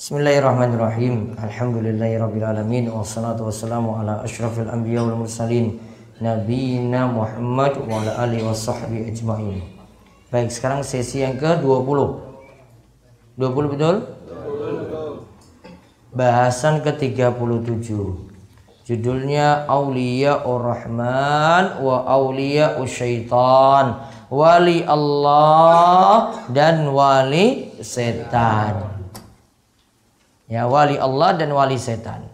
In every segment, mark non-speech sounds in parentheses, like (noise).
Bismillahirrahmanirrahim. Alhamdulillahirabbil alamin wassalatu wassalamu ala asyrafil anbiya wal mursalin nabiyina Muhammad wa ala alihi washabbihi ajmain. Baik, sekarang sesi yang ke-20. 20 betul? Bahasan ke-37. Judulnya Aulia Ar-Rahman wa Aulia Syaitan. Wali Allah dan wali setan. Ya, wali Allah dan wali setan.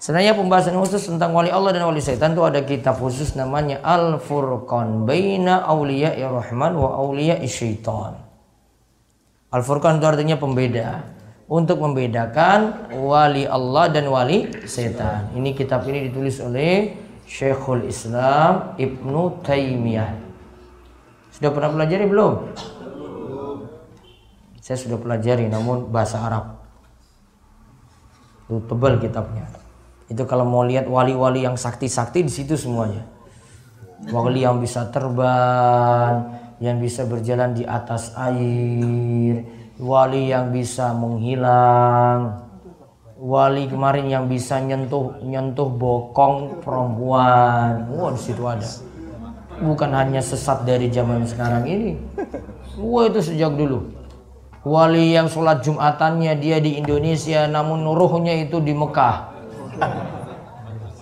Sebenarnya pembahasan khusus tentang wali Allah dan wali setan itu ada kitab khusus namanya Al-Furqan baina auliya rahman wa auliya syaitan. Al-Furqan itu artinya pembeda. Untuk membedakan wali Allah dan wali setan. Ini kitab ini ditulis oleh Syekhul Islam Ibnu Taimiyah. Sudah pernah pelajari belum? Saya sudah pelajari namun bahasa Arab itu tebal kitabnya itu kalau mau lihat wali-wali yang sakti-sakti di situ semuanya. Wali yang bisa terbang yang bisa berjalan di atas air wali yang bisa menghilang wali kemarin yang bisa nyentuh nyentuh bokong perempuan. Wah di situ ada. Bukan hanya sesat dari zaman sekarang ini. Wah itu sejak dulu Wali yang sholat Jumatannya dia di Indonesia namun nuruhnya itu di Mekah.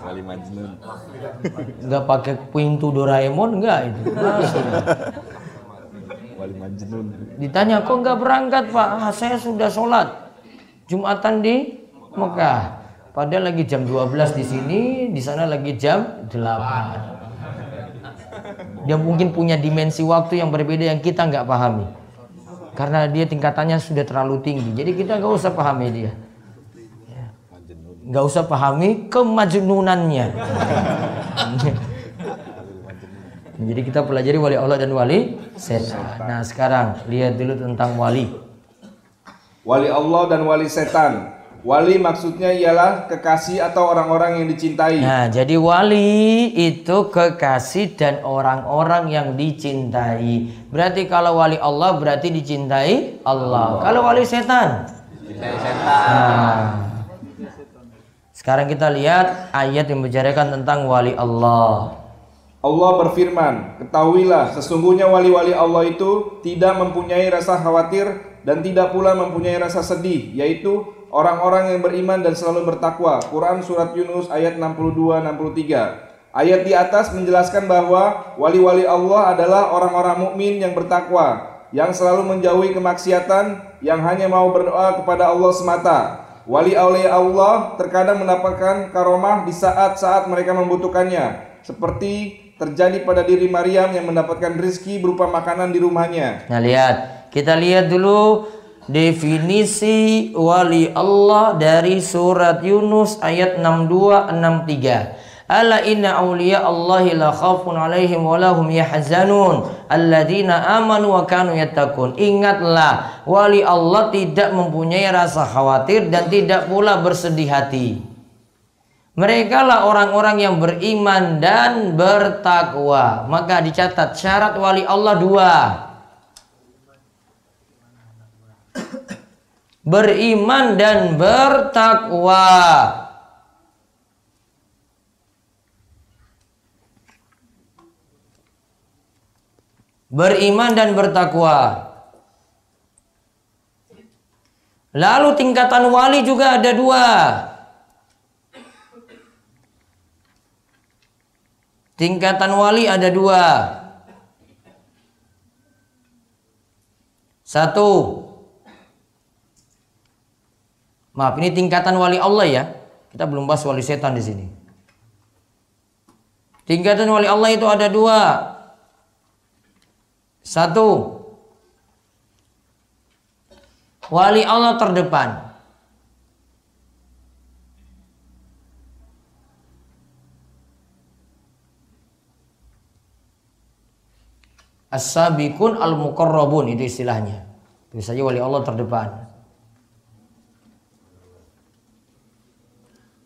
Wali Majnun. Enggak pakai pintu Doraemon enggak itu. Wali Majnun. Ditanya kok enggak berangkat Pak? Ah, saya sudah sholat Jumatan di Mekah. Padahal lagi jam 12 di sini, di sana lagi jam 8. Dia mungkin punya dimensi waktu yang berbeda yang kita nggak pahami karena dia tingkatannya sudah terlalu tinggi. Jadi kita nggak usah pahami dia. Ya. Nggak usah pahami kemajnunannya. (laughs) Jadi kita pelajari wali Allah dan wali setan. Nah sekarang lihat dulu tentang wali. Wali Allah dan wali setan. Wali maksudnya ialah kekasih atau orang-orang yang dicintai. Nah, jadi wali itu kekasih dan orang-orang yang dicintai. Berarti kalau wali Allah berarti dicintai Allah. Allah. Kalau wali setan? Dicintai setan. Nah, sekarang kita lihat ayat yang membicarakan tentang wali Allah. Allah berfirman, "Ketahuilah, sesungguhnya wali-wali Allah itu tidak mempunyai rasa khawatir dan tidak pula mempunyai rasa sedih, yaitu orang-orang yang beriman dan selalu bertakwa. Quran surat Yunus ayat 62 63. Ayat di atas menjelaskan bahwa wali-wali Allah adalah orang-orang mukmin yang bertakwa, yang selalu menjauhi kemaksiatan, yang hanya mau berdoa kepada Allah semata. Wali aulia Allah terkadang mendapatkan karomah di saat-saat mereka membutuhkannya, seperti terjadi pada diri Maryam yang mendapatkan rizki berupa makanan di rumahnya. Nah lihat, kita lihat dulu definisi wali Allah dari surat Yunus ayat 6263. Ala inna awliya Allahi la khafun alaihim wa lahum yahzanun alladzina amanu wa kanu yattaqun. Ingatlah, wali Allah tidak mempunyai rasa khawatir dan tidak pula bersedih hati. Mereka lah orang-orang yang beriman dan bertakwa. Maka dicatat syarat wali Allah dua. Beriman dan bertakwa. Beriman dan bertakwa. Lalu tingkatan wali juga ada dua. Tingkatan wali ada dua. Satu, Maaf, ini tingkatan wali Allah ya. Kita belum bahas wali setan di sini. Tingkatan wali Allah itu ada dua. Satu, wali Allah terdepan. As-sabiqun al-muqarrabun itu istilahnya. Itu saja wali Allah terdepan.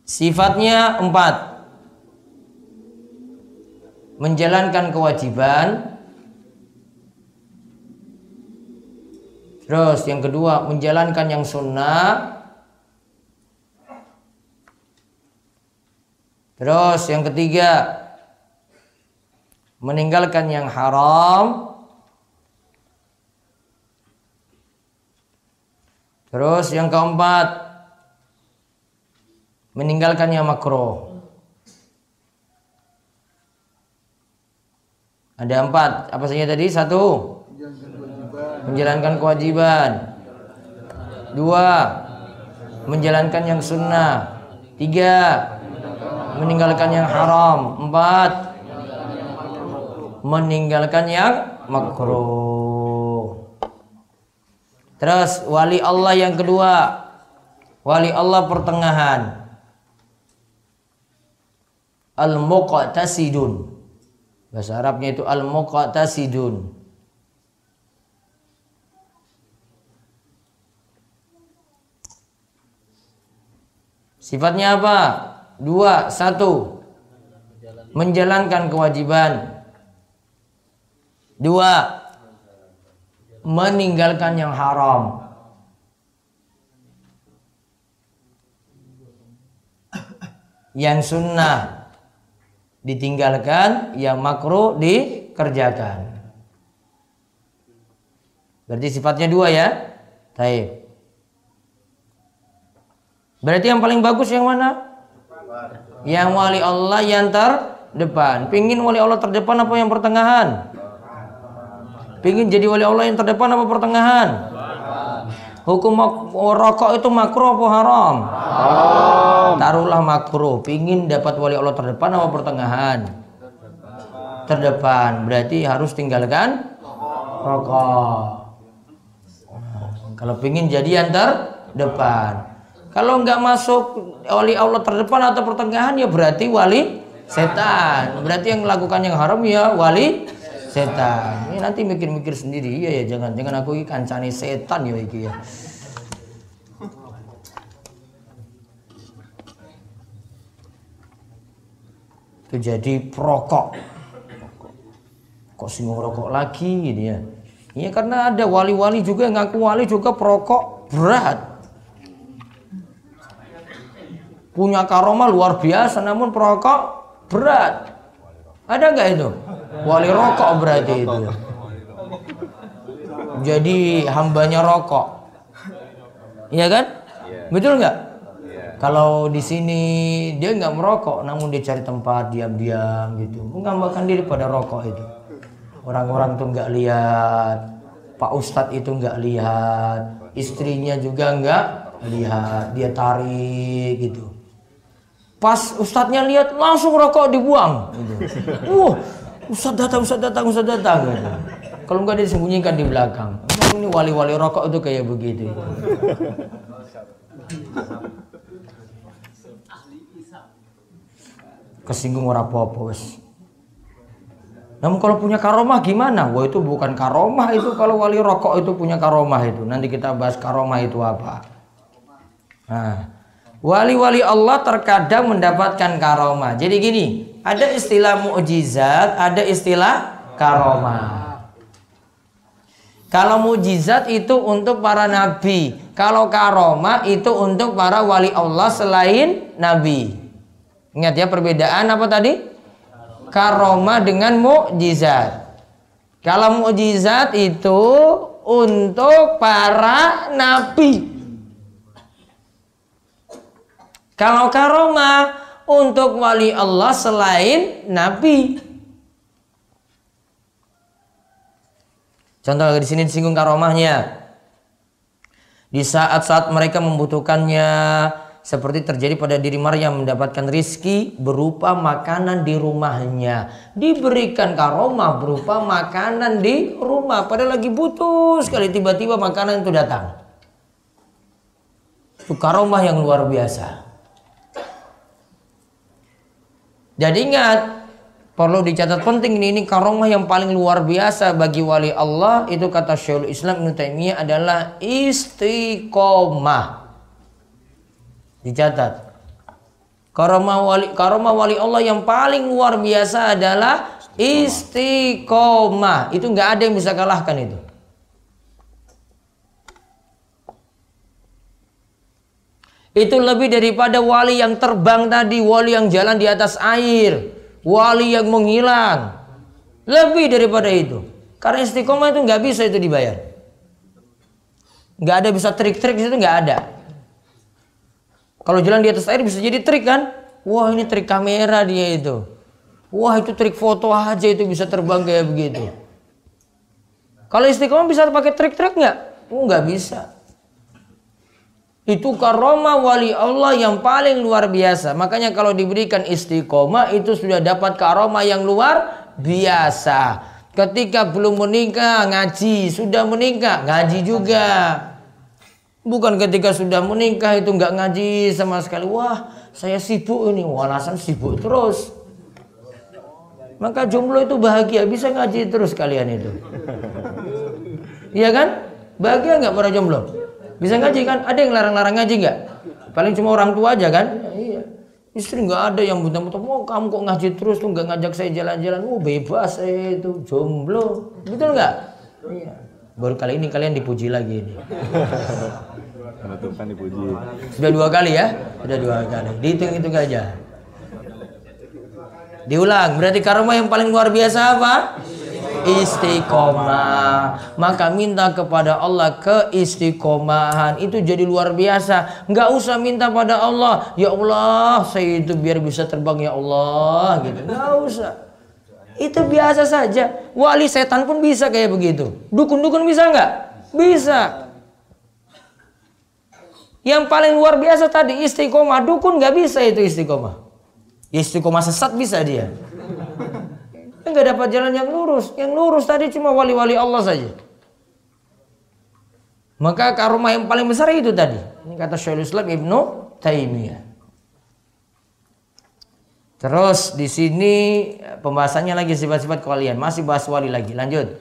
Sifatnya empat. Menjalankan kewajiban. Terus yang kedua Menjalankan yang sunnah. Terus yang ketiga Meninggalkan yang haram. Terus yang keempat meninggalkan yang makruh. Ada empat. Apa saja tadi? Satu. Menjalankan kewajiban. Dua. Menjalankan yang sunnah. Tiga. Meninggalkan yang haram. Empat. Meninggalkan yang makruh. Terus wali Allah yang kedua. Wali Allah pertengahan. Al-muqtasidun. Bahasa Arabnya itu al-muqtasidun. Sifatnya apa? Dua, satu. Menjalankan kewajiban. Dua, meninggalkan yang haram. Yang sunnah ditinggalkan, yang makruh dikerjakan. Berarti sifatnya dua ya. Taib. Berarti yang paling bagus yang mana? Yang wali Allah yang terdepan. Pingin wali Allah terdepan apa yang pertengahan? Pingin jadi wali Allah yang terdepan apa pertengahan? Hukum rokok itu makruh apa haram? Taruhlah makruh. Pingin dapat wali Allah terdepan apa pertengahan? Terdepan. Berarti harus tinggalkan rokok. Kalau pingin jadi yang terdepan. Kalau nggak masuk wali Allah terdepan atau pertengahan ya berarti wali setan. Berarti yang melakukan yang haram ya wali setan. Ini nanti mikir-mikir sendiri ya ya jangan jangan aku ini kancani setan ya iki ya. Jadi perokok. Kok sing rokok lagi gitu ya. Iya karena ada wali-wali juga yang ngaku wali juga perokok berat. Punya karomah luar biasa namun perokok berat. Ada nggak itu? Wali rokok berarti itu. Jadi hambanya rokok. Iya kan? Betul nggak? Kalau di sini dia nggak merokok, namun dia cari tempat diam-diam gitu, menggambarkan diri pada rokok itu. Orang-orang tuh nggak lihat, Pak Ustadz itu nggak lihat, istrinya juga nggak lihat, dia tarik gitu. Pas Ustadznya lihat langsung rokok dibuang. Gitu. Wah, Ustadz datang, Ustadz datang, Ustadz datang. Gitu. Kalau nggak disembunyikan di belakang. Ini wali-wali rokok itu kayak begitu. Kesinggung orang apa wes. Namun kalau punya karomah gimana? Wah itu bukan karomah itu kalau wali rokok itu punya karomah itu. Nanti kita bahas karomah itu apa. Nah, wali-wali Allah terkadang mendapatkan karomah. Jadi gini, ada istilah mukjizat, ada istilah karomah. Kalau mujizat itu untuk para nabi, kalau karomah itu untuk para wali Allah selain nabi. Ingat ya perbedaan apa tadi? Karomah dengan mukjizat. Kalau mukjizat itu untuk para nabi. Kalau karomah untuk wali Allah selain nabi. Contoh di sini disinggung karomahnya. Di saat-saat mereka membutuhkannya, seperti terjadi pada diri Maryam mendapatkan rizki berupa makanan di rumahnya. Diberikan karomah berupa makanan di rumah. Padahal lagi butuh sekali tiba-tiba makanan itu datang. Itu karomah yang luar biasa. Jadi ingat, perlu dicatat penting ini, ini karomah yang paling luar biasa bagi wali Allah itu kata Syekhul Islam Ibnu Taimiyah adalah istiqomah. Dicatat. Karomah wali karomah wali Allah yang paling luar biasa adalah istiqomah. Itu nggak ada yang bisa kalahkan itu. Itu lebih daripada wali yang terbang tadi, wali yang jalan di atas air, wali yang menghilang. Lebih daripada itu. Karena istiqomah itu nggak bisa itu dibayar. Nggak ada bisa trik-trik itu nggak ada. Kalau jalan di atas air bisa jadi trik kan? Wah ini trik kamera dia itu. Wah itu trik foto aja itu bisa terbang kayak begitu. Kalau istiqomah bisa pakai trik-trik nggak? Oh nggak bisa. Itu karoma wali Allah yang paling luar biasa. Makanya kalau diberikan istiqomah itu sudah dapat karoma yang luar biasa. Ketika belum menikah ngaji, sudah menikah ngaji juga. Bukan ketika sudah menikah itu nggak ngaji sama sekali. Wah, saya sibuk ini. Walasan sibuk terus. Maka jomblo itu bahagia, bisa ngaji terus kalian itu. (laughs) Iya kan? Bahagia nggak para jomblo? Bisa ngaji kan? Ada yang larang-larang ngaji nggak? Paling cuma orang tua aja kan? iya. Istri nggak ada yang buta-buta. Oh kamu kok ngaji terus tuh nggak ngajak saya jalan-jalan? Oh bebas saya itu jomblo. Betul nggak? Iya. Baru kali ini kalian dipuji lagi ini. (laughs) Menentukan dipuji. Sudah dua kali ya? Sudah dua kali. Dihitung itu aja. Diulang. Berarti karma yang paling luar biasa apa? istiqomah maka minta kepada Allah keistiqomahan itu jadi luar biasa nggak usah minta pada Allah ya Allah saya itu biar bisa terbang ya Allah gitu nggak usah itu biasa saja wali setan pun bisa kayak begitu dukun-dukun bisa nggak bisa yang paling luar biasa tadi istiqomah dukun nggak bisa itu istiqomah istiqomah sesat bisa dia Enggak dapat jalan yang lurus. Yang lurus tadi cuma wali-wali Allah saja. Maka karomah yang paling besar itu tadi. Ini kata Syaikhul Islam Ibnu Taimiyah. Terus di sini pembahasannya lagi sifat-sifat kewalian. Masih bahas wali lagi. Lanjut.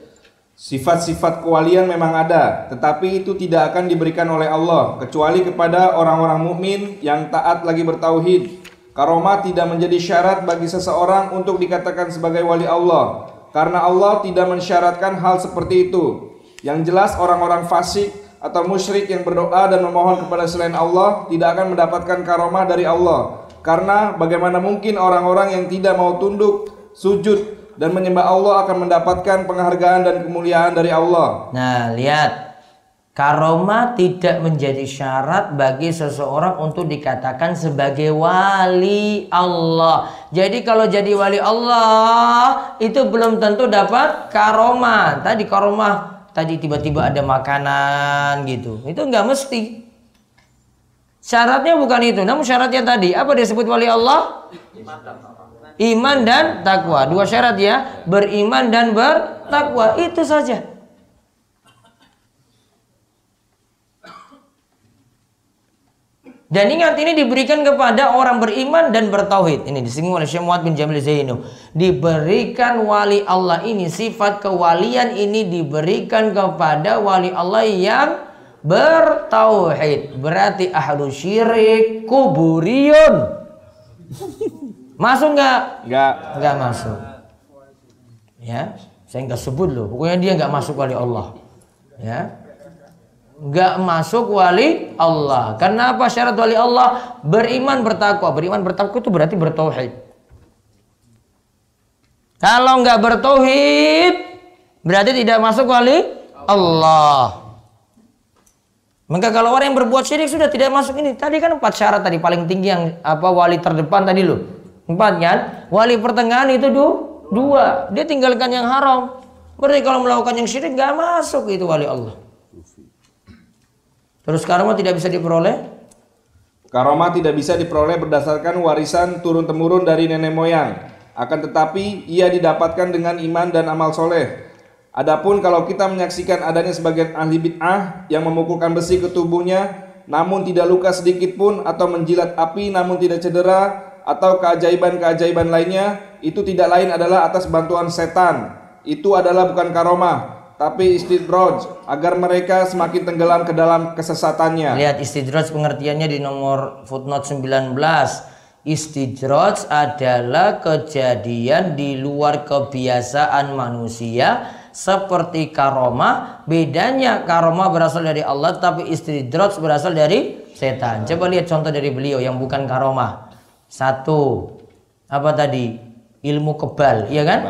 Sifat-sifat kewalian memang ada, tetapi itu tidak akan diberikan oleh Allah kecuali kepada orang-orang mukmin yang taat lagi bertauhid Karomah tidak menjadi syarat bagi seseorang untuk dikatakan sebagai wali Allah karena Allah tidak mensyaratkan hal seperti itu. Yang jelas orang-orang fasik atau musyrik yang berdoa dan memohon kepada selain Allah tidak akan mendapatkan karomah dari Allah. Karena bagaimana mungkin orang-orang yang tidak mau tunduk, sujud dan menyembah Allah akan mendapatkan penghargaan dan kemuliaan dari Allah. Nah, lihat Karoma tidak menjadi syarat bagi seseorang untuk dikatakan sebagai wali Allah. Jadi kalau jadi wali Allah itu belum tentu dapat karoma. Tadi karoma tadi tiba-tiba ada makanan gitu. Itu nggak mesti. Syaratnya bukan itu. Namun syaratnya tadi apa disebut wali Allah? Iman dan takwa. Dua syarat ya, beriman dan bertakwa. Itu saja. Dan ingat ini diberikan kepada orang beriman dan bertauhid. Ini disinggung oleh Syekh Muhammad bin Jamil Zainu. Diberikan wali Allah ini sifat kewalian ini diberikan kepada wali Allah yang bertauhid. Berarti ahlu syirik kuburiyun. Masuk nggak? Nggak. Nggak masuk. Ya, saya nggak sebut loh. Pokoknya dia nggak masuk wali Allah. Ya, nggak masuk wali Allah. Kenapa syarat wali Allah? Beriman bertakwa. Beriman bertakwa itu berarti bertauhid. Kalau nggak bertauhid, berarti tidak masuk wali Allah. Maka kalau orang yang berbuat syirik sudah tidak masuk ini. Tadi kan empat syarat tadi paling tinggi yang apa wali terdepan tadi loh. Empat kan? Wali pertengahan itu dua. Dia tinggalkan yang haram. Berarti kalau melakukan yang syirik nggak masuk itu wali Allah. Terus karomah tidak bisa diperoleh? Karomah tidak bisa diperoleh berdasarkan warisan turun-temurun dari nenek moyang. Akan tetapi ia didapatkan dengan iman dan amal soleh. Adapun kalau kita menyaksikan adanya sebagian ahli bid'ah yang memukulkan besi ke tubuhnya, namun tidak luka sedikit pun atau menjilat api namun tidak cedera atau keajaiban-keajaiban lainnya, itu tidak lain adalah atas bantuan setan. Itu adalah bukan karomah, tapi istidraj agar mereka semakin tenggelam ke dalam kesesatannya. Lihat istidraj pengertiannya di nomor footnote 19. Istidraj adalah kejadian di luar kebiasaan manusia seperti karomah. Bedanya karomah berasal dari Allah tapi istidraj berasal dari setan. Coba lihat contoh dari beliau yang bukan karomah. Satu, apa tadi? Ilmu kebal, iya kan?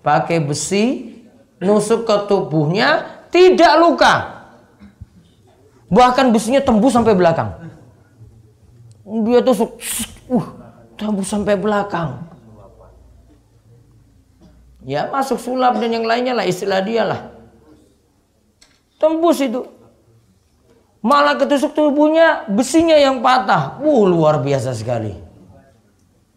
Pakai besi, nusuk ke tubuhnya, tidak luka. Bahkan besinya tembus sampai belakang. Dia tusuk, uh, tembus sampai belakang. Ya masuk sulap dan yang lainnya lah istilah dia lah. Tembus itu. Malah ketusuk tubuhnya besinya yang patah. Uh luar biasa sekali.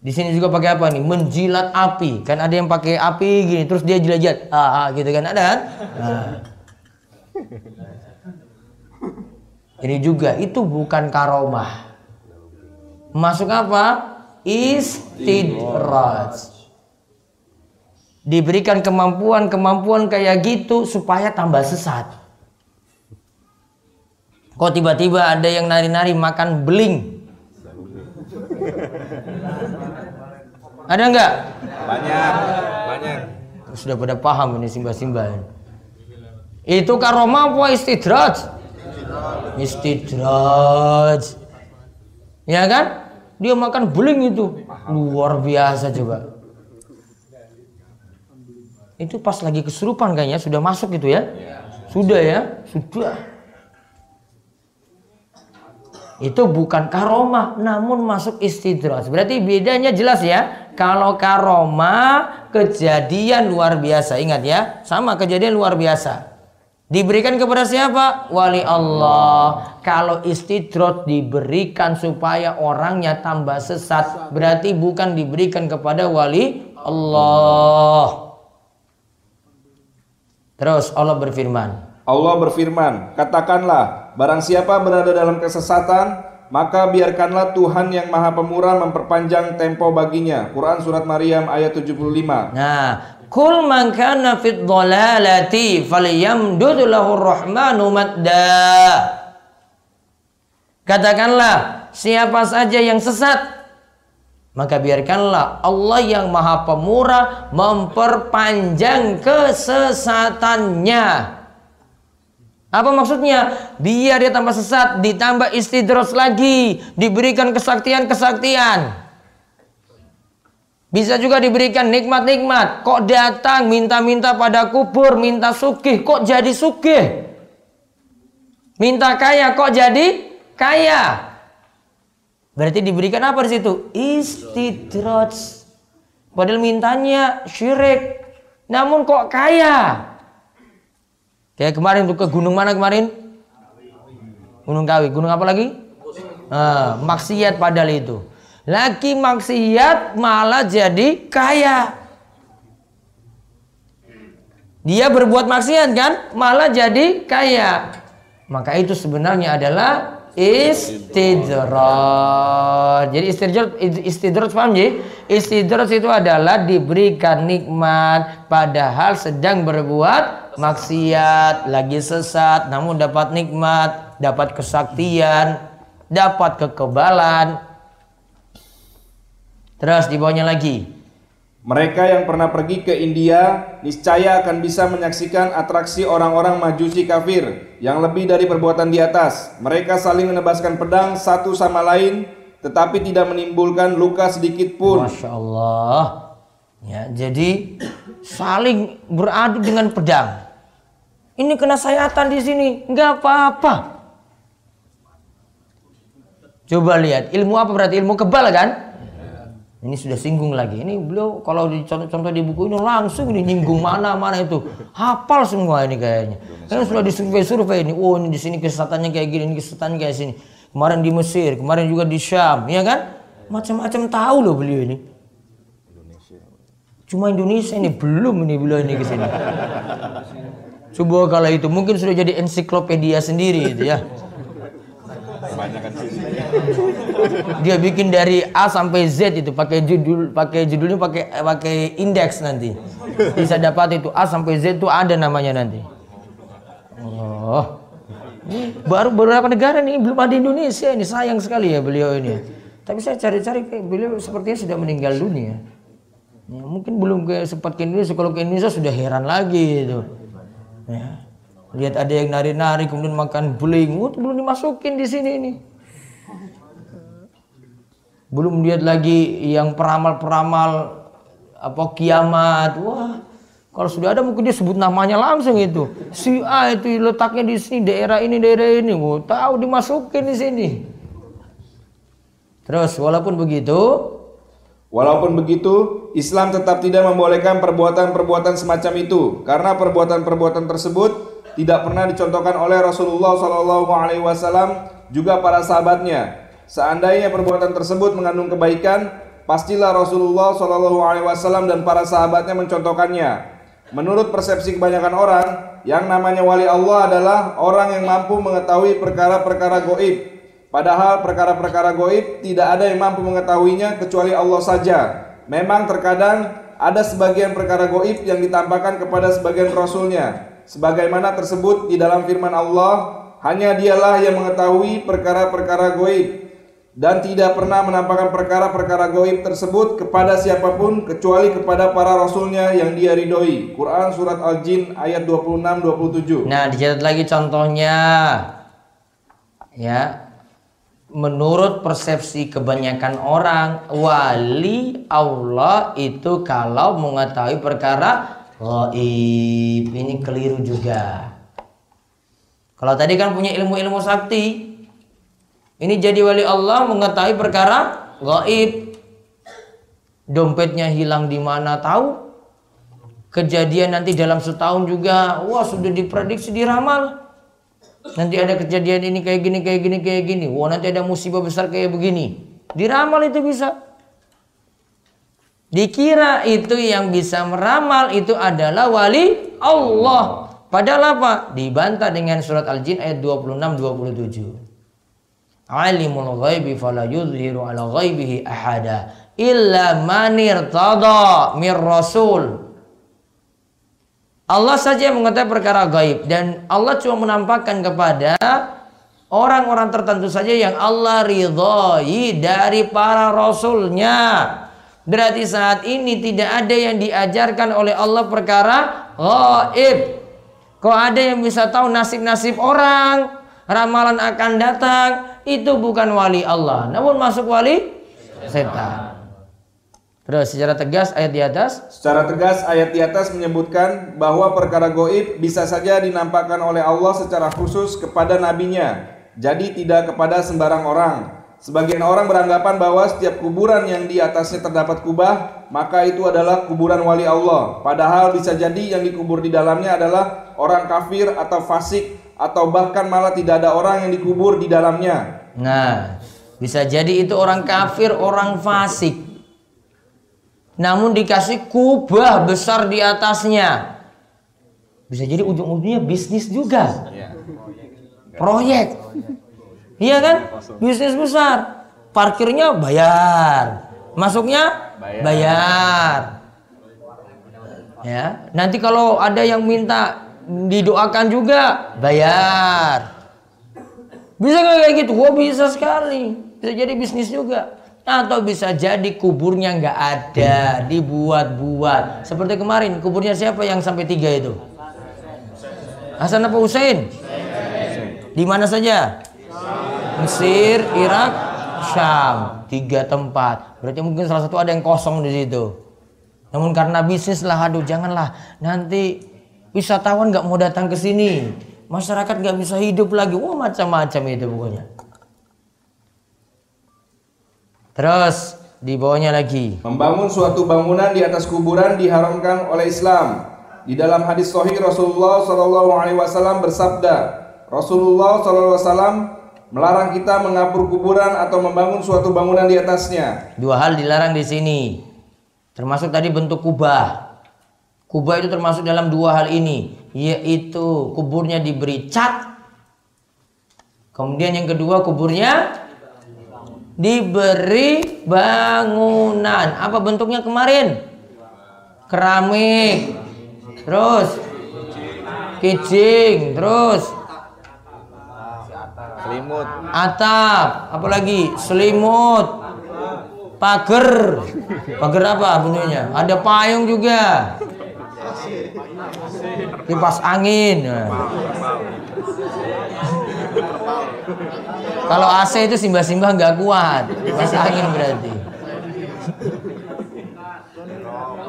Di sini juga pakai apa nih? Menjilat api. Kan ada yang pakai api gini, terus dia jilat-jilat. Ah, ah gitu kan ada kan? Nah. Ini juga itu bukan karomah. Masuk apa? Istidraj. Diberikan kemampuan-kemampuan kayak gitu supaya tambah sesat. Kok tiba-tiba ada yang nari-nari makan beling? Ada nggak? Banyak, banyak. Sudah pada paham ini simba-simba. Itu karomah apa istidraj? Istidraj. Ya kan? Dia makan beling itu. Luar biasa coba. Itu pas lagi kesurupan kayaknya sudah masuk gitu ya? Sudah ya? Sudah. Itu bukan karomah namun masuk istidraj. Berarti bedanya jelas ya. Kalau karomah kejadian luar biasa. Ingat ya, sama kejadian luar biasa. Diberikan kepada siapa? Wali Allah. Kalau istidraj diberikan supaya orangnya tambah sesat, berarti bukan diberikan kepada wali Allah. Terus Allah berfirman. Allah berfirman, katakanlah, barang siapa berada dalam kesesatan, maka biarkanlah Tuhan yang Maha Pemurah memperpanjang tempo baginya. Quran surat Maryam ayat 75. Nah, kul man kana fit dhalalati falyamdud lahu rahmanu madda. Katakanlah, siapa saja yang sesat, maka biarkanlah Allah yang Maha Pemurah memperpanjang kesesatannya. Apa maksudnya? Biar dia tambah sesat, ditambah istidros lagi, diberikan kesaktian-kesaktian. Bisa juga diberikan nikmat-nikmat. Kok datang minta-minta pada kubur, minta sugih, kok jadi sugih? Minta kaya, kok jadi kaya? Berarti diberikan apa di situ? Istidros. Padahal mintanya syirik. Namun kok kaya? Kayak kemarin tuh ke gunung mana kemarin? Gunung Kawi. Gunung apa lagi? Nah, maksiat padahal itu. Lagi maksiat malah jadi kaya. Dia berbuat maksiat kan? Malah jadi kaya. Maka itu sebenarnya adalah istidraj. Jadi istidraj istidraj paham ya? Istidraj itu adalah diberikan nikmat padahal sedang berbuat maksiat, lagi sesat, namun dapat nikmat, dapat kesaktian, dapat kekebalan. Terus di bawahnya lagi. Mereka yang pernah pergi ke India niscaya akan bisa menyaksikan atraksi orang-orang majusi kafir yang lebih dari perbuatan di atas. Mereka saling menebaskan pedang satu sama lain tetapi tidak menimbulkan luka sedikit pun. Masya Allah. Ya, jadi saling beradu dengan pedang. Ini kena sayatan di sini, nggak apa-apa. Coba lihat, ilmu apa berarti ilmu kebal kan? Ini sudah singgung lagi. Ini beliau kalau contoh-contoh di buku ini langsung ini nyinggung mana-mana itu. Hafal semua ini kayaknya. Karena sudah disurvei-survei ini. Oh ini di sini kesesatannya kayak gini, ini kesesatannya kayak sini. Kemarin di Mesir, kemarin juga di Syam, ya kan? Macam-macam tahu loh beliau ini. Cuma Indonesia ini belum ini beliau ini ke sini. (laughs) Coba kala itu mungkin sudah jadi ensiklopedia sendiri itu ya. Dia bikin dari A sampai Z itu pakai judul, pakai judulnya pakai pakai indeks nanti. Bisa dapat itu A sampai Z itu ada namanya nanti. Oh. Baru beberapa negara nih belum ada Indonesia ini sayang sekali ya beliau ini. Tapi saya cari-cari beliau sepertinya sudah meninggal dunia. Ya, mungkin belum sempat ke Indonesia kalau ke Indonesia sudah heran lagi itu. Ya. Lihat ada yang nari-nari kemudian makan beling, oh, belum dimasukin di sini ini. Belum lihat lagi yang peramal-peramal apa kiamat. Wah, kalau sudah ada mungkin dia sebut namanya langsung itu. Si A itu letaknya di sini, daerah ini, daerah ini. Wah, tahu dimasukin di sini. Terus walaupun begitu, Walaupun begitu, Islam tetap tidak membolehkan perbuatan-perbuatan semacam itu karena perbuatan-perbuatan tersebut tidak pernah dicontohkan oleh Rasulullah Shallallahu Alaihi Wasallam juga para sahabatnya. Seandainya perbuatan tersebut mengandung kebaikan, pastilah Rasulullah Shallallahu Alaihi Wasallam dan para sahabatnya mencontohkannya. Menurut persepsi kebanyakan orang, yang namanya wali Allah adalah orang yang mampu mengetahui perkara-perkara goib, Padahal perkara-perkara goib tidak ada yang mampu mengetahuinya kecuali Allah saja. Memang terkadang ada sebagian perkara goib yang ditampakkan kepada sebagian rasulnya. Sebagaimana tersebut di dalam firman Allah, hanya dialah yang mengetahui perkara-perkara goib dan tidak pernah menampakkan perkara-perkara goib tersebut kepada siapa pun kecuali kepada para rasulnya yang dia ridhoi. Quran surat Al-Jin ayat 26 27. Nah, dicatat lagi contohnya. Ya, menurut persepsi kebanyakan orang wali Allah itu kalau mengetahui perkara gaib ini keliru juga kalau tadi kan punya ilmu-ilmu sakti ini jadi wali Allah mengetahui perkara gaib dompetnya hilang di mana tahu kejadian nanti dalam setahun juga wah sudah diprediksi diramal Nanti ada kejadian ini kayak gini, kayak gini, kayak gini. Wah nanti ada musibah besar kayak begini. Diramal itu bisa. Dikira itu yang bisa meramal itu adalah wali Allah. Padahal apa? Dibantah dengan surat Al-Jin ayat 26 27. Alimul ghaibi fala yudhiru ala ghaibihi ahada illa manir tada mir rasul. Allah saja yang mengetahui perkara gaib dan Allah cuma menampakkan kepada orang-orang tertentu saja yang Allah ridhoi dari para rasulnya. Berarti saat ini tidak ada yang diajarkan oleh Allah perkara gaib. Kok ada yang bisa tahu nasib-nasib orang, ramalan akan datang, itu bukan wali Allah, namun masuk wali setan. Terus secara tegas ayat di atas. Secara tegas ayat di atas menyebutkan bahwa perkara goib bisa saja dinampakkan oleh Allah secara khusus kepada nabinya. Jadi tidak kepada sembarang orang. Sebagian orang beranggapan bahwa setiap kuburan yang di atasnya terdapat kubah, maka itu adalah kuburan wali Allah. Padahal bisa jadi yang dikubur di dalamnya adalah orang kafir atau fasik atau bahkan malah tidak ada orang yang dikubur di dalamnya. Nah, bisa jadi itu orang kafir, orang fasik namun dikasih kubah besar di atasnya. Bisa jadi ujung-ujungnya bisnis juga. Proyek. Iya kan? Bisnis besar. Parkirnya bayar. Masuknya bayar. Ya, nanti kalau ada yang minta didoakan juga bayar. Bisa nggak kayak gitu? Wah bisa sekali. Bisa jadi bisnis juga atau bisa jadi kuburnya nggak ada dibuat-buat seperti kemarin kuburnya siapa yang sampai tiga itu Hasan apa Husain di mana saja Mesir Irak Syam. Tiga tempat. Berarti mungkin salah satu ada yang kosong di situ. Namun karena bisnis lah aduh janganlah. Nanti wisatawan nggak mau datang ke sini. Masyarakat nggak bisa hidup lagi. Wah macam-macam itu pokoknya. Terus di bawahnya lagi. Membangun suatu bangunan di atas kuburan diharamkan oleh Islam. Di dalam hadis sahih Rasulullah Shallallahu Alaihi Wasallam bersabda, Rasulullah Wasallam melarang kita mengapur kuburan atau membangun suatu bangunan di atasnya. Dua hal dilarang di sini, termasuk tadi bentuk kubah. Kubah itu termasuk dalam dua hal ini, yaitu kuburnya diberi cat. Kemudian yang kedua kuburnya diberi bangunan. Apa bentuknya kemarin? Keramik. Terus kijing, terus selimut. Atap, apalagi selimut. Pagar. Pagar apa bentuknya? Ada payung juga. Kipas angin. Kalau AC itu simbah-simbah nggak kuat, mas angin berarti.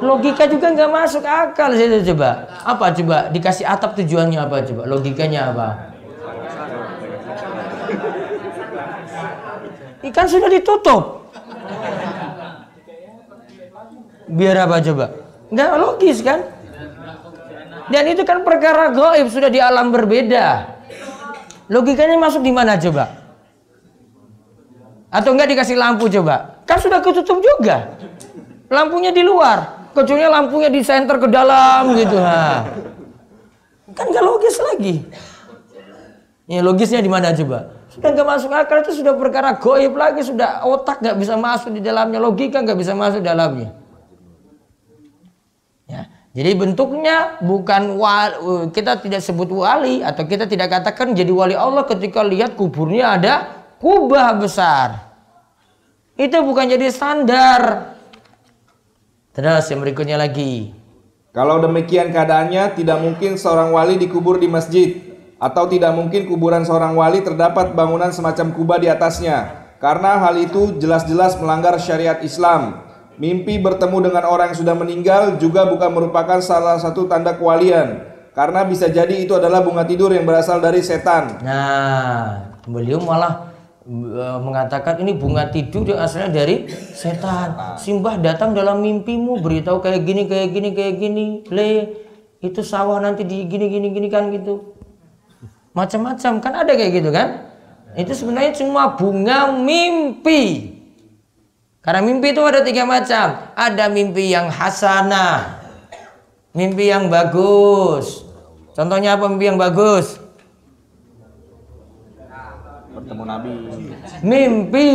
Logika juga nggak masuk akal situ coba. Apa coba? Dikasih atap tujuannya apa coba? Logikanya apa? Ikan sudah ditutup. Biar apa coba? Nggak logis kan? Dan itu kan perkara goib sudah di alam berbeda. Logikanya masuk di mana coba? Atau enggak dikasih lampu coba? Kan sudah ketutup juga. Lampunya di luar. Kecuali lampunya di center ke dalam gitu. Nah. Kan nggak logis lagi. Ya logisnya di mana coba? Sudah nggak masuk akal itu sudah perkara goib lagi. Sudah otak nggak bisa masuk di dalamnya. Logika nggak bisa masuk di dalamnya. Ya. Jadi bentuknya bukan wali, kita tidak sebut wali atau kita tidak katakan jadi wali Allah ketika lihat kuburnya ada kubah besar. Itu bukan jadi standar. Terus yang berikutnya lagi. Kalau demikian keadaannya, tidak mungkin seorang wali dikubur di masjid, atau tidak mungkin kuburan seorang wali terdapat bangunan semacam kubah di atasnya, karena hal itu jelas-jelas melanggar syariat Islam. Mimpi bertemu dengan orang yang sudah meninggal juga bukan merupakan salah satu tanda kewalian, karena bisa jadi itu adalah bunga tidur yang berasal dari setan. Nah, beliau malah Eh, mengatakan ini bunga tidur yang asalnya dari setan. Simbah datang dalam mimpimu beritahu kayak gini kayak gini kayak gini. Le itu sawah nanti di gini gini gini kan gitu. Macam-macam kan ada kayak gitu kan? Itu sebenarnya cuma bunga mimpi. Karena mimpi itu ada tiga macam. Ada mimpi yang hasanah. Mimpi yang bagus. Contohnya apa mimpi yang bagus? bertemu Nabi. Mimpi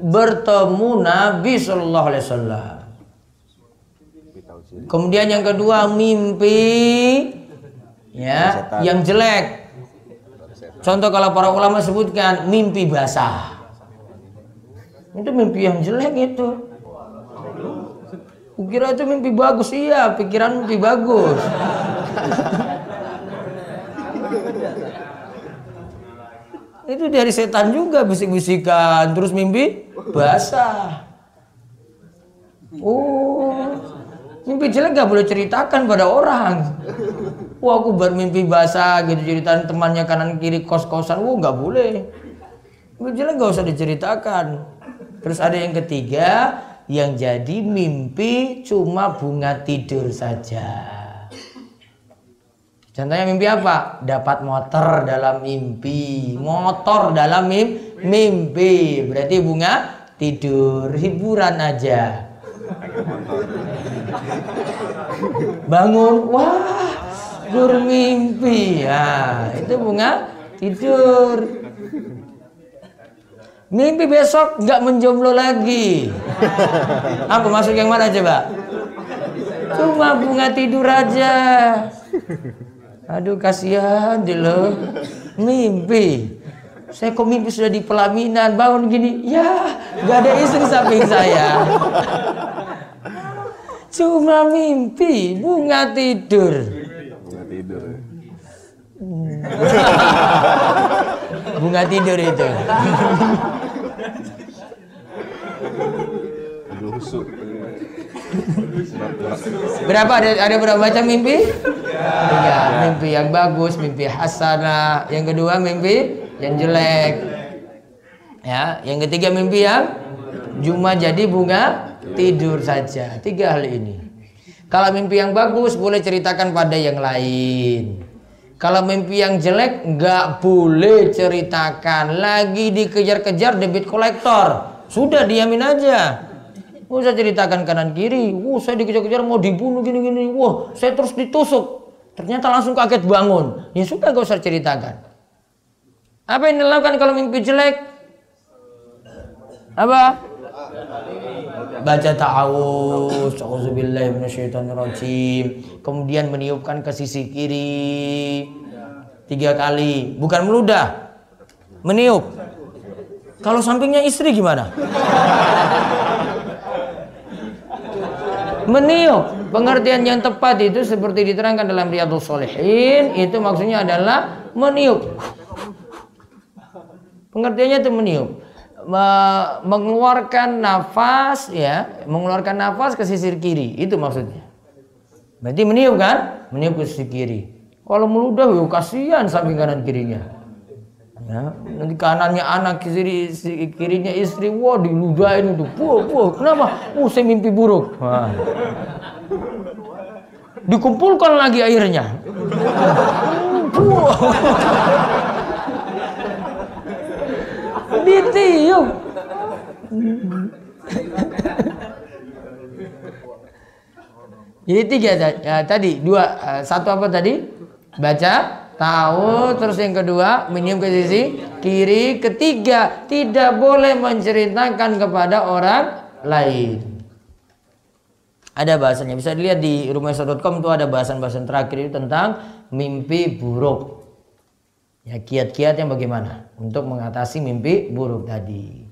bertemu Nabi Shallallahu Alaihi Wasallam. Kemudian yang kedua mimpi ya yang jelek. Contoh kalau para ulama sebutkan mimpi basah. Itu mimpi yang jelek itu. Kukira itu mimpi bagus, iya, pikiran mimpi bagus. itu dari setan juga bisik-bisikan terus mimpi basah oh mimpi jelek gak boleh ceritakan pada orang wah aku bermimpi basah gitu ceritain temannya kanan kiri kos-kosan wah gak boleh mimpi jelek gak usah diceritakan terus ada yang ketiga yang jadi mimpi cuma bunga tidur saja Contohnya mimpi apa? Dapat motor dalam mimpi. Motor dalam mimpi. Berarti bunga tidur hiburan aja. (laughs) Bangun, wah, bermimpi. Ya, itu bunga tidur. Mimpi besok nggak menjomblo lagi. Apa masuk yang mana coba? Cuma bunga tidur aja. Aduh kasihan dia lo. Mimpi. Saya kok mimpi sudah di pelaminan, bangun gini. Ya, gak ada istri samping saya. Cuma mimpi, bunga tidur. Bunga tidur. bunga tidur itu. Berapa ada ada berapa macam mimpi? Tiga. Mimpi yang bagus, mimpi hasanah. Yang kedua mimpi yang jelek. Ya, yang ketiga mimpi yang cuma jadi bunga tidur saja. Tiga hal ini. Kalau mimpi yang bagus boleh ceritakan pada yang lain. Kalau mimpi yang jelek nggak boleh ceritakan. Lagi dikejar-kejar debit kolektor. Sudah diamin aja. Wah, saya ceritakan kanan kiri. Wah, saya dikejar-kejar mau dibunuh gini-gini. Wah, saya terus ditusuk. Ternyata langsung kaget bangun. Ya sudah gak usah ceritakan. Apa yang dilakukan kalau mimpi jelek? Apa? Baca ta'awuz, auzubillahi. Kemudian meniupkan ke sisi kiri tiga kali, bukan meludah, meniup. Kalau sampingnya istri gimana? Meniup. Pengertian yang tepat itu seperti diterangkan dalam Riyadhus Shalihin itu maksudnya adalah meniup. Pengertiannya itu meniup. Me- mengeluarkan nafas ya, mengeluarkan nafas ke sisir kiri. Itu maksudnya. Berarti meniup kan? Meniup ke sisi kiri. Kalau meludah, yo kasihan samping kanan kirinya. Ya, nanti kanannya anak kiri, kirinya istri, wah diludahin itu. Puh, puh. Kenapa? Oh, saya mimpi buruk. Wah. Dikumpulkan lagi airnya. Puh. Ditiup. Jadi tiga ya, tadi dua eh, satu apa tadi baca tahu terus yang kedua minum ke sisi kiri ketiga tidak boleh menceritakan kepada orang lain. Ada bahasanya bisa dilihat di rumahsa.com itu ada bahasan-bahasan terakhir tentang mimpi buruk. Ya kiat-kiat yang bagaimana untuk mengatasi mimpi buruk tadi.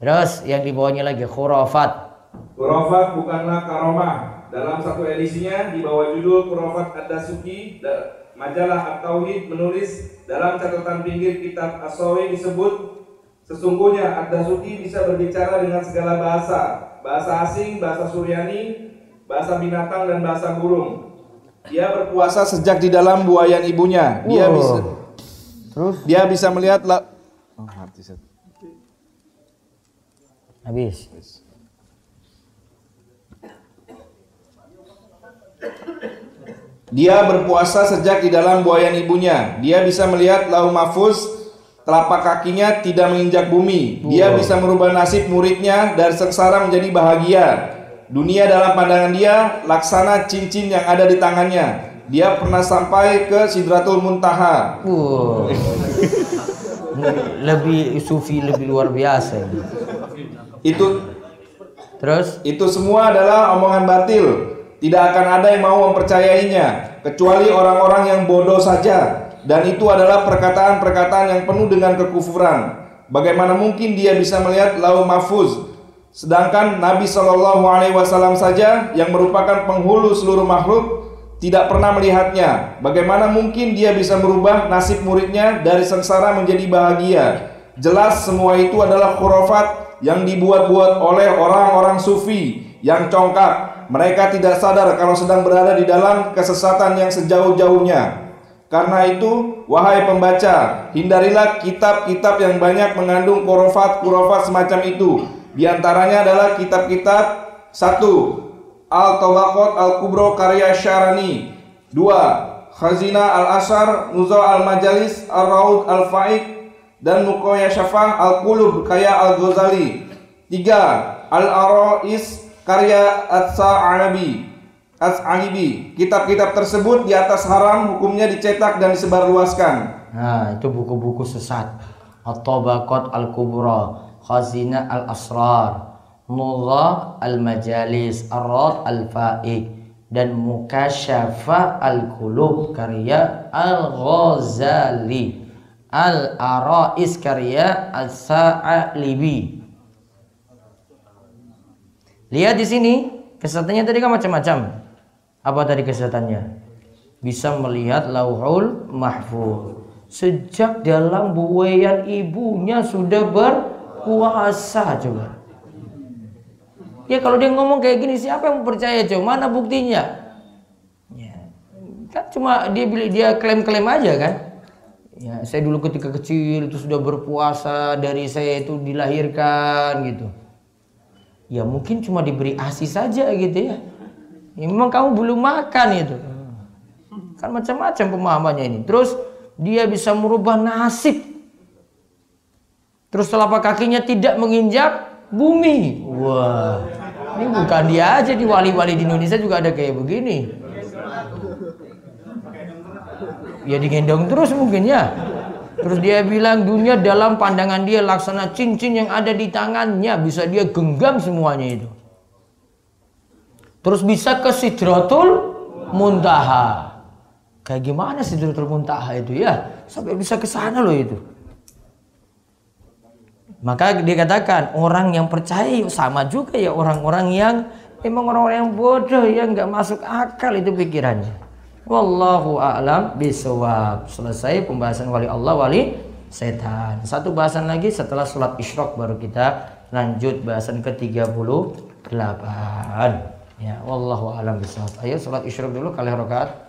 Terus yang di bawahnya lagi khurafat. Khurafat bukanlah karomah. Dalam satu edisinya di bawah judul Khurafat Ad-Dasuki, da- majalah At-Tauhid menulis dalam catatan pinggir kitab As-Sawi disebut sesungguhnya Ad-Dasuki bisa berbicara dengan segala bahasa, bahasa asing, bahasa Suryani, bahasa binatang dan bahasa burung. Dia berpuasa sejak di dalam buayan ibunya. Dia Wow. bisa Terus dia bisa melihat la- Oh, mati, Set. habis. Dia berpuasa sejak di dalam buayan ibunya. Dia bisa melihat lau mahfuz, telapak kakinya tidak menginjak bumi. Dia bisa merubah nasib muridnya dari sengsara menjadi bahagia. Dunia dalam pandangan dia laksana cincin yang ada di tangannya. Dia pernah sampai ke Sidratul Muntaha. Wow. lebih sufi lebih luar biasa. Itu Terus Itu semua adalah omongan batil. Tidak akan ada yang mau mempercayainya kecuali orang-orang yang bodoh saja. Dan itu adalah perkataan-perkataan yang penuh dengan kekufuran. Bagaimana mungkin dia bisa melihat lau mahfuz? Sedangkan Nabi Shallallahu Alaihi Wasallam saja yang merupakan penghulu seluruh makhluk tidak pernah melihatnya. Bagaimana mungkin dia bisa merubah nasib muridnya dari sengsara menjadi bahagia? Jelas semua itu adalah khurafat yang dibuat-buat oleh orang-orang sufi yang congkak. Mereka tidak sadar kalau sedang berada di dalam kesesatan yang sejauh-jauhnya. Karena itu, wahai pembaca, hindarilah kitab-kitab yang banyak mengandung khurafat-khurafat semacam itu. Di antaranya adalah kitab-kitab. Satu Al-Tabaqat Al-Kubro karya Syarani. Dua Khazina Al-Asar Nuzul Al-Majalis Ar-Raud Al-Faik dan Mukoya Syafah Al-Qulub karya Al-Ghazali. Tiga Al-Arais karya Atsa-Anabi As-Anibi. Kitab-kitab tersebut di atas haram hukumnya dicetak dan disebarluaskan. Nah, itu buku-buku sesat. At-Tabaqat Al-Kubra, Khazina Al-Asrar, Nudha Al-Majalis, Ar-Rad Al-Faik, dan Mukasyafa Al-Qulub karya Al-Ghazali. Al-Arais karya Al-Sa'alibi. Lihat di sini, kesesatannya tadi kan macam-macam. Apa tadi kesesatannya? Bisa melihat lauhul mahfuz. Sejak dalam buayan ibunya sudah berpuasa coba. Ya kalau dia ngomong kayak gini siapa yang percaya coba? Mana buktinya? Ya. Kan cuma dia dia klaim-klaim aja kan? Ya, saya dulu ketika kecil itu sudah berpuasa dari saya itu dilahirkan gitu. Ya mungkin cuma diberi ASI saja gitu ya. ya memang kamu belum makan itu. Kan macam-macam pemahamannya ini. Terus dia bisa merubah nasib. Terus telapak kakinya tidak menginjak bumi. Wah. Ini bukan dia aja di wali-wali di Indonesia juga ada kayak begini. Ya digendong terus mungkin ya. Terus dia bilang dunia dalam pandangan dia laksana cincin yang ada di tangannya bisa dia genggam semuanya itu. Terus bisa ke Sidratul Muntaha. Kayak gimana Sidratul Muntaha itu ya? Sampai bisa ke sana loh itu. Maka dikatakan orang yang percaya sama juga ya orang-orang yang emang orang-orang yang bodoh yang nggak masuk akal itu pikirannya. Wallahu a'lam bisawab. Selesai pembahasan wali Allah wali setan. Satu bahasan lagi setelah sholat isyrok baru kita lanjut bahasan ke-38. Ya, wallahu alam bisawab. Ayo sholat isyrok dulu kali rakaat.